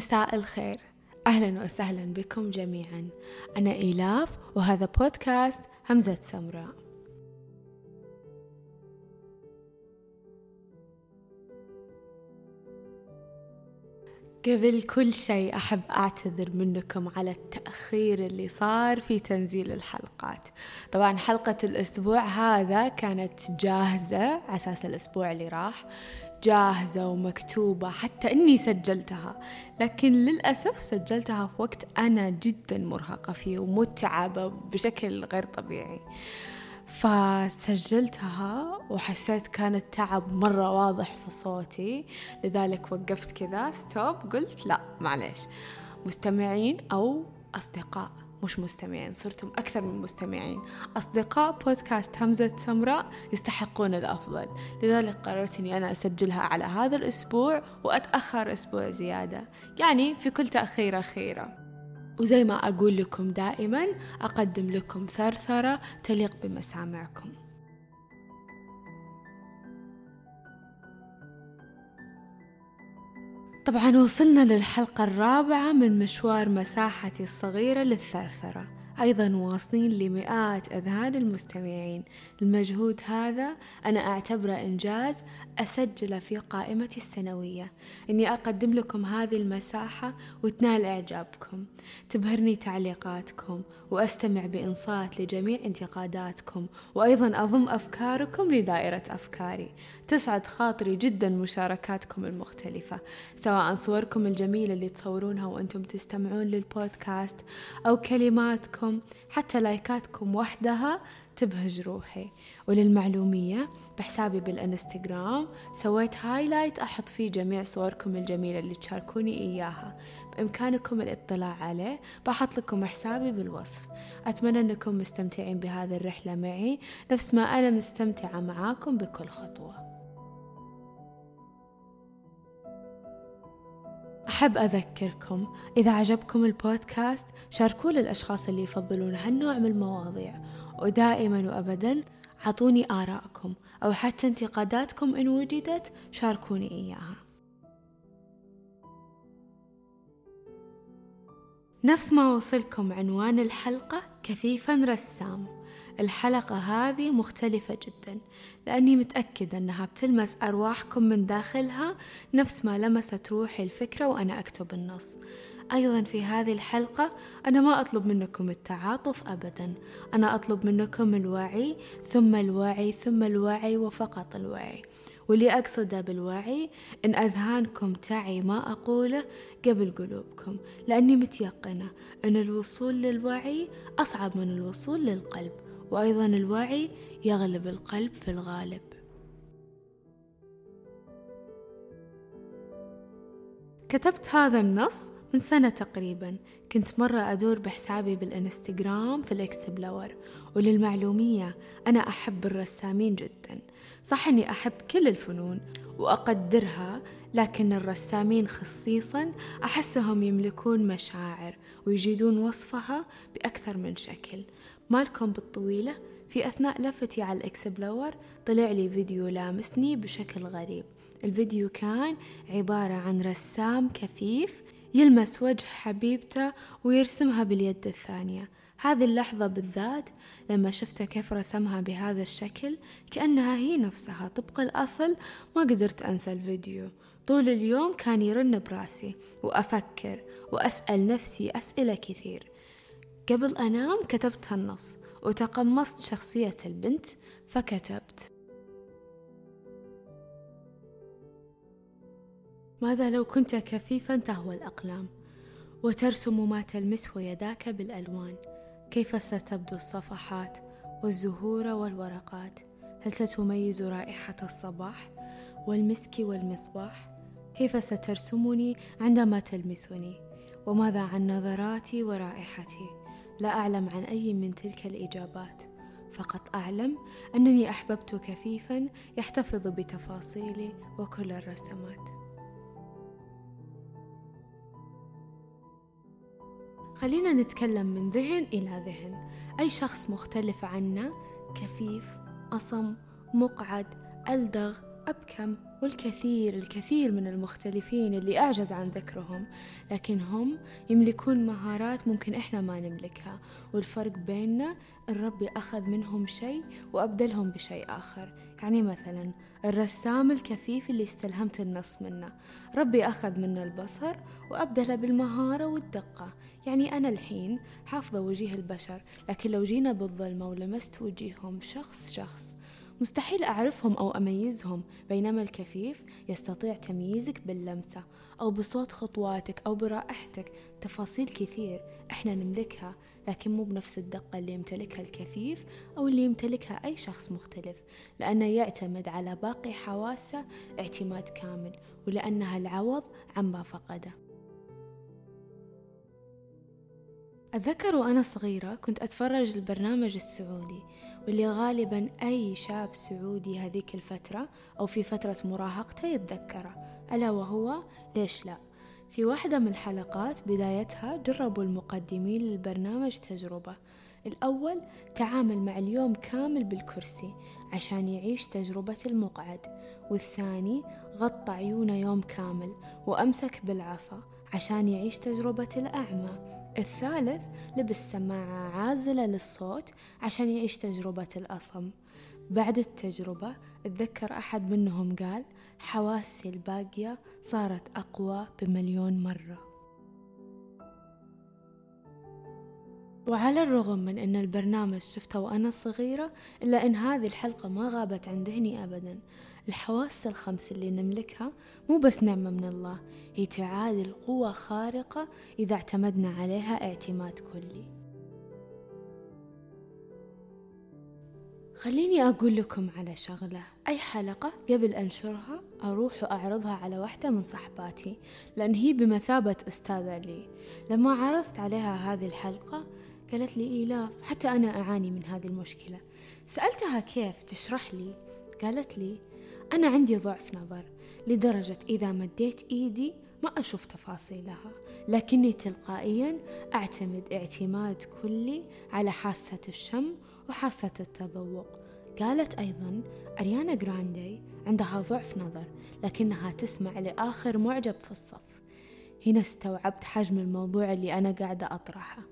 مساء الخير. أهلا وسهلا بكم جميعا. أنا إيلاف وهذا بودكاست همزة سمراء. قبل كل شيء أحب أعتذر منكم على التأخير اللي صار في تنزيل الحلقات. طبعا حلقة الأسبوع هذا كانت جاهزة أساس الأسبوع اللي راح. جاهزة ومكتوبة حتى إني سجلتها. لكن للأسف سجلتها في وقت أنا جدا مرهقة فيه ومتعبة بشكل غير طبيعي. فسجلتها وحسيت كان التعب مرة واضح في صوتي. لذلك وقفت كذا ستوب قلت لا معليش. مستمعين أو أصدقاء. مش مستمعين صرتم أكثر من مستمعين. أصدقاء بودكاست همزة سمراء يستحقون الأفضل. لذلك قررت أني أنا أسجلها على هذا الأسبوع وأتأخر أسبوع زيادة. يعني في كل تأخيرة خيرة وزي ما أقول لكم دائما أقدم لكم ثرثرة تليق بمسامعكم. طبعا وصلنا للحلقة الرابعة من مشوار مساحتي الصغيرة للثرثرة. أيضا واصلين لمئات أذهان المستمعين. المجهود هذا أنا أعتبره إنجاز أسجله في قائمتي السنوية. إني أقدم لكم هذه المساحة وتنال إعجابكم. تبهرني تعليقاتكم وأستمع بإنصات لجميع انتقاداتكم. وأيضا أضم أفكاركم لدائرة أفكاري. تسعد خاطري جدا مشاركاتكم المختلفة سواء صوركم الجميلة اللي تصورونها وأنتم تستمعون للبودكاست أو كلماتكم حتى لايكاتكم وحدها تبهج روحي. وللمعلومية بحسابي بالإنستغرام سويت highlight أحط فيه جميع صوركم الجميلة اللي تشاركوني إياها. بإمكانكم الاطلاع عليه بحط لكم حسابي بالوصف. أتمنى أنكم مستمتعين بهذه الرحلة معي. نفس ما أنا مستمتعة معاكم بكل خطوة. أحب أذكركم إذا عجبكم البودكاست شاركوه للأشخاص اللي يفضلون هالنوع من المواضيع. ودائما وأبدا عطوني آراءكم أو حتى انتقاداتكم إن وجدت شاركوني إياها. نفس ما وصلكم عنوان الحلقة كفيفا رسام. الحلقة هذه مختلفة جدا لأني متأكدة أنها بتلمس أرواحكم من داخلها نفس ما لمست روحي الفكرة وأنا أكتب النص. أيضا في هذه الحلقة أنا ما أطلب منكم التعاطف أبدا أنا أطلب منكم الوعي ثم الوعي ثم الوعي وفقط الوعي. واللي أقصده بالوعي إن أذهانكم تعي ما أقوله قبل قلوبكم لأني متيقنة أن الوصول للوعي أصعب من الوصول للقلب. وأيضا الوعي يغلب القلب في الغالب. كتبت هذا النص من سنة تقريبا. كنت مرة أدور بحسابي بالإنستغرام في ال explore وللمعلومية أنا أحب الرسامين جدا. صح أني أحب كل الفنون وأقدرها لكن الرسامين خصيصا أحسهم يملكون مشاعر ويجيدون وصفها بأكثر من شكل. مالكم بالطويلة في أثناء لفتي على ال explore طلع لي فيديو لامسني بشكل غريب. الفيديو كان عبارة عن رسام كفيف يلمس وجه حبيبته ويرسمها باليد الثانية. هذه اللحظة بالذات لما شفته كيف رسمها بهذا الشكل كأنها هي نفسها. طبق الأصل ما قدرت أنسى الفيديو. طول اليوم كان يرن براسي وأفكر وأسأل نفسي أسئلة كثير. قبل أنام كتبت هالنص وتقمصت شخصية البنت فكتبت. ماذا لو كنت كفيفا تهوى الأقلام وترسم ما تلمسه يداك بالألوان؟ كيف ستبدو الصفحات والزهور والورقات؟ هل ستميز رائحة الصباح والمسك والمصباح؟ كيف سترسمني عندما تلمسني؟ وماذا عن نظراتي ورائحتي؟ لا أعلم عن أي من تلك الإجابات فقط أعلم أنني أحببت كفيفا يحتفظ بتفاصيلي وكل الرسمات خلينا نتكلم من ذهن إلى ذهن. أي شخص مختلف عنا كفيف أصم مقعد ألدغ أبكم والكثير الكثير من المختلفين اللي أعجز عن ذكرهم لكن هم يملكون مهارات ممكن إحنا ما نملكها. والفرق بيننا ربي أخذ منهم شيء وأبدلهم بشيء آخر. يعني مثلا الرسام الكفيف اللي استلهمت النص منه. ربي أخذ منه البصر وأبدله بالمهارة والدقة. يعني أنا الحين حافظة وجيه البشر لكن لو جينا بالظلمة ولمست وجيههم شخص شخص مستحيل أعرفهم أو أميزهم بينما الكفيف يستطيع تمييزك باللمسة أو بصوت خطواتك أو برائحتك. تفاصيل كثير إحنا نملكها لكن مو بنفس الدقة اللي يمتلكها الكفيف أو اللي يمتلكها أي شخص مختلف لأنه يعتمد على باقي حواسه اعتماد كامل ولأنها العوض عما فقده. أتذكر وأنا صغيرة كنت أتفرج البرنامج السعودي واللي غالبا أي شاب سعودي هذيك الفترة أو في فترة مراهقته يتذكره ألا وهو ليش لا؟ في واحدة من الحلقات بدايتها جربوا المقدمين للبرنامج تجربة. الأول تعامل مع اليوم كامل بالكرسي عشان يعيش تجربة المقعد والثاني غطى عيونه يوم كامل وأمسك بالعصا عشان يعيش تجربة الأعمى. الثالث لبس سماعة عازلة للصوت عشان يعيش تجربة الأصم. بعد التجربة اتذكر أحد منهم قال حواسي الباقية صارت أقوى بمليون مرة وعلى الرغم من أن البرنامج شفته وأنا صغيرة إلا أن هذه الحلقة ما غابت عن ذهني أبدا. الحواس الخمس اللي نملكها مو بس نعمة من الله هي تعادل قوة خارقة إذا اعتمدنا عليها اعتماد كلي. خليني أقول لكم على شغلة. أي حلقة قبل أنشرها أروح وأعرضها على واحدة من صحباتي لأن هي بمثابة أستاذة لي. لما عرضت عليها هذه الحلقة قالت لي إيلاف حتى أنا أعاني من هذه المشكلة. سألتها كيف تشرح لي؟ قالت لي أنا عندي ضعف نظر لدرجة إذا مديت إيدي ما أشوف تفاصيلها لكني تلقائيا أعتمد اعتماد كلي على حاسة الشم وحاسة التذوق. قالت أيضا أريانا جراندي عندها ضعف نظر لكنها تسمع لآخر معجب في الصف. هنا استوعبت حجم الموضوع اللي أنا قاعدة أطرحه.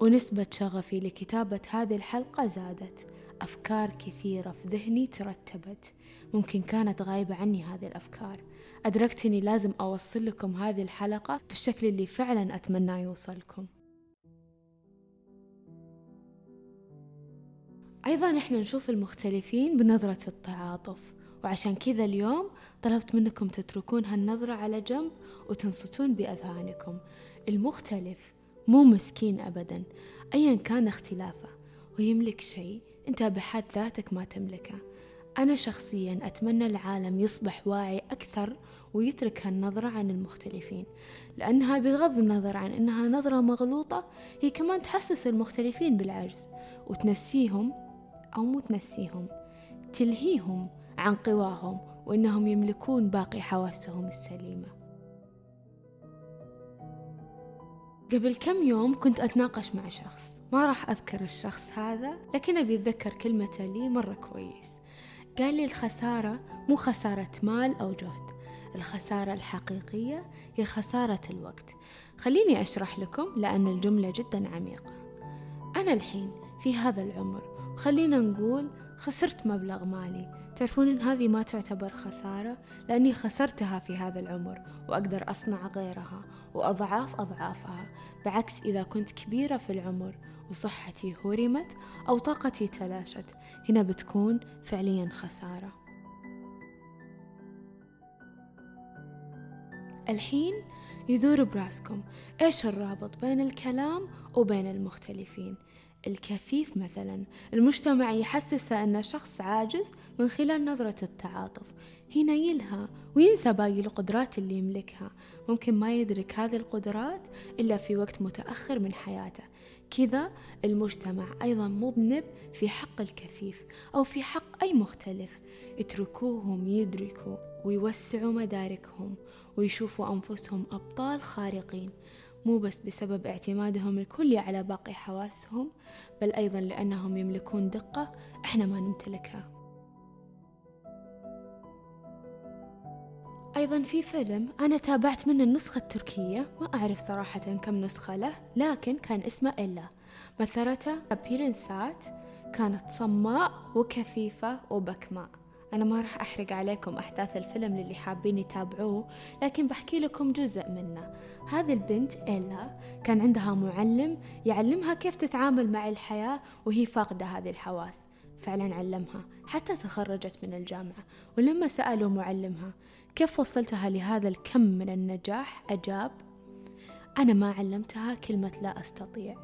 ونسبة شغفي لكتابة هذه الحلقة زادت. أفكار كثيرة في ذهني ترتبت. ممكن كانت غايبة عني هذه الأفكار. أدركت أني لازم أوصل لكم هذه الحلقة بالشكل اللي فعلا أتمنى يوصلكم. أيضا إحنا نشوف المختلفين بنظرة التعاطف وعشان كذا اليوم طلبت منكم تتركون هالنظرة على جنب وتنصتون بأذهانكم. المختلف مو مسكين أبدا أيا كان اختلافه ويملك شيء أنت بحد ذاتك ما تملكه. أنا شخصيا أتمنى العالم يصبح واعي أكثر ويترك هالنظرة عن المختلفين لأنها بغض النظر عن أنها نظرة مغلوطة هي كمان تحسس المختلفين بالعجز وتنسيهم أو مو تنسيهم تلهيهم عن قواهم وأنهم يملكون باقي حواسهم السليمة. قبل كم يوم كنت أتناقش مع شخص ما راح أذكر الشخص هذا لكن أبي أتذكر كلمته لي مرة كويس. قال لي الخسارة مو خسارة مال أو جهد الخسارة الحقيقية هي خسارة الوقت. خليني أشرح لكم لأن الجملة جدا عميقة. أنا الحين في هذا العمر خلينا نقول خسرت مبلغ مالي. تعرفون إن هذه ما تعتبر خسارة؟ لأني خسرتها في هذا العمر وأقدر أصنع غيرها وأضعاف أضعافها. بعكس إذا كنت كبيرة في العمر وصحتي هرمت أو طاقتي تلاشت. هنا بتكون فعليا خسارة. الحين يدور براسكم إيش الرابط بين الكلام وبين المختلفين؟ الكفيف مثلا. المجتمع يحسسه أنه شخص عاجز من خلال نظرة التعاطف. هنا يلهى وينسى باقي القدرات اللي يملكها. ممكن ما يدرك هذه القدرات إلا في وقت متأخر من حياته. كذا المجتمع أيضا مذنب في حق الكفيف أو في حق أي مختلف. اتركوهم يدركوا ويوسعوا مداركهم ويشوفوا أنفسهم أبطال خارقين. مو بس بسبب اعتمادهم الكلي على باقي حواسهم بل أيضا لأنهم يملكون دقة إحنا ما نمتلكها. أيضا في فيلم أنا تابعت منه النسخة التركية ما أعرف صراحة كم نسخة له لكن كان اسمه إلا. مثلته بيرنسات كانت صماء وكفيفة وبكماء. أنا ما راح أحرق عليكم أحداث الفيلم للي حابين يتابعوه لكن بحكي لكم جزء منه. هذه البنت إيلا كان عندها معلم يعلمها كيف تتعامل مع الحياة وهي فاقدة هذه الحواس. فعلا علمها حتى تخرجت من الجامعة. ولما سألوا معلمها كيف وصلتها لهذا الكم من النجاح؟ أجاب أنا ما علمتها كلمة لا أستطيع.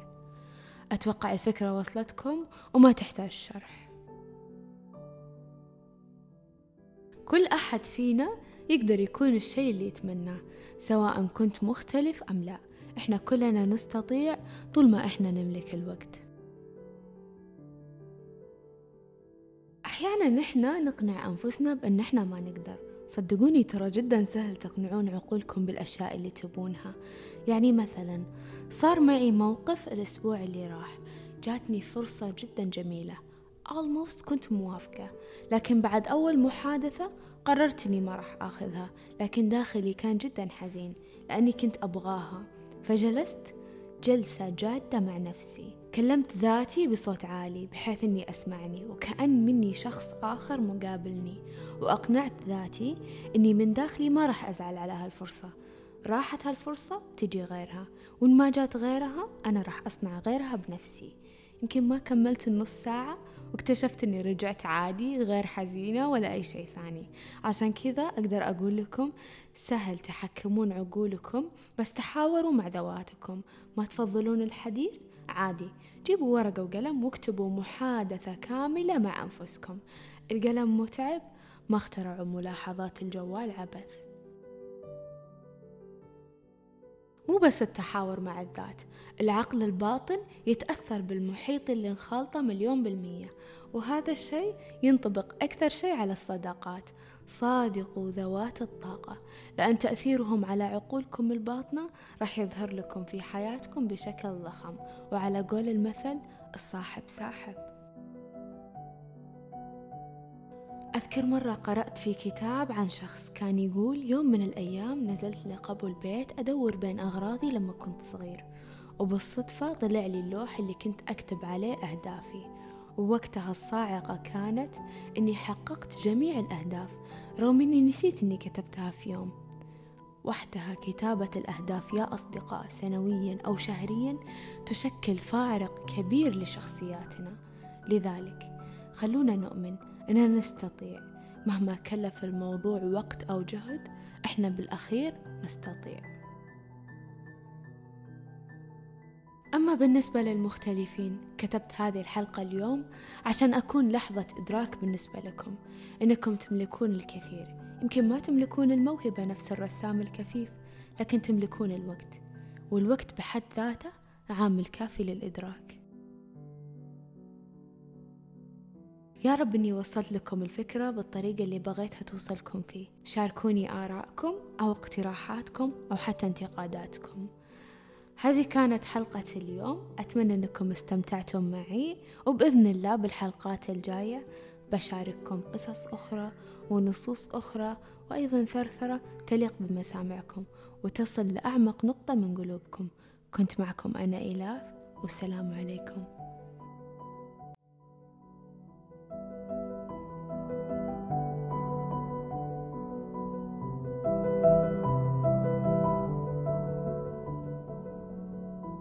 أتوقع الفكرة وصلتكم وما تحتاج شرح. كل أحد فينا يقدر يكون الشيء اللي يتمناه سواء كنت مختلف أم لا. إحنا كلنا نستطيع طول ما إحنا نملك الوقت. أحيانا نحن نقنع أنفسنا بأن إحنا ما نقدر. صدقوني ترى جدا سهل تقنعون عقولكم بالأشياء اللي تبونها. يعني مثلا صار معي موقف الأسبوع اللي راح. جاتني فرصة جدا جميلة. Almost كنت موافقة. لكن بعد أول محادثة قررت إني ما راح أخذها. لكن داخلي كان جدا حزين لأني كنت أبغاها. فجلست جلسة جادة مع نفسي. كلمت ذاتي بصوت عالي بحيث إني أسمعني وكأن مني شخص آخر مقابلني. وأقنعت ذاتي إني من داخلي ما راح أزعل على هالفرصة. راحت هالفرصة تجي غيرها وإن ما جات غيرها أنا راح أصنع غيرها بنفسي. يمكن ما كملت النص ساعة واكتشفت إني رجعت عادي غير حزينة ولا أي شيء ثاني. عشان كذا أقدر أقول لكم سهل تحكمون عقولكم بس تحاوروا مع ذواتكم. ما تفضلون الحديث؟ عادي. جيبوا ورقة وقلم واكتبوا محادثة كاملة مع أنفسكم. القلم متعب ما اخترعوا ملاحظات الجوال عبث. مو بس التحاور مع الذات العقل الباطن يتأثر بالمحيط اللي انخالطه مليون بالمية وهذا الشيء ينطبق أكثر شيء على الصداقات. صادقوا ذوات الطاقة لأن تأثيرهم على عقولكم الباطنة راح يظهر لكم في حياتكم بشكل ضخم وعلى قول المثل الصاحب ساحب. أذكر مرة قرأت في كتاب عن شخص كان يقول يوم من الأيام نزلت لقبو البيت أدور بين أغراضي لما كنت صغير. وبالصدفة طلع لي اللوح اللي كنت أكتب عليه أهدافي. ووقتها الصاعقة كانت إني حققت جميع الأهداف رغم إني نسيت إني كتبتها في يوم. وحدها كتابة الأهداف يا أصدقاء سنويا أو شهريا تشكل فارق كبير لشخصياتنا. لذلك خلونا نؤمن إننا نستطيع. مهما كلف الموضوع وقت أو جهد إحنا بالأخير نستطيع. أما بالنسبة للمختلفين كتبت هذه الحلقة اليوم عشان أكون لحظة إدراك بالنسبة لكم إنكم تملكون الكثير. يمكن ما تملكون الموهبة نفس الرسام الكفيف لكن تملكون الوقت والوقت بحد ذاته عامل كافي للإدراك. يا رب إني وصلت لكم الفكرة بالطريقة اللي بغيتها توصلكم فيه. شاركوني آراءكم أو اقتراحاتكم أو حتى انتقاداتكم. هذه كانت حلقة اليوم. أتمنى أنكم استمتعتم معي وبإذن الله بالحلقات الجاية بشارككم قصص أخرى ونصوص أخرى وأيضا ثرثرة تليق بمسامعكم وتصل لأعمق نقطة من قلوبكم. كنت معكم أنا إلاف والسلام عليكم.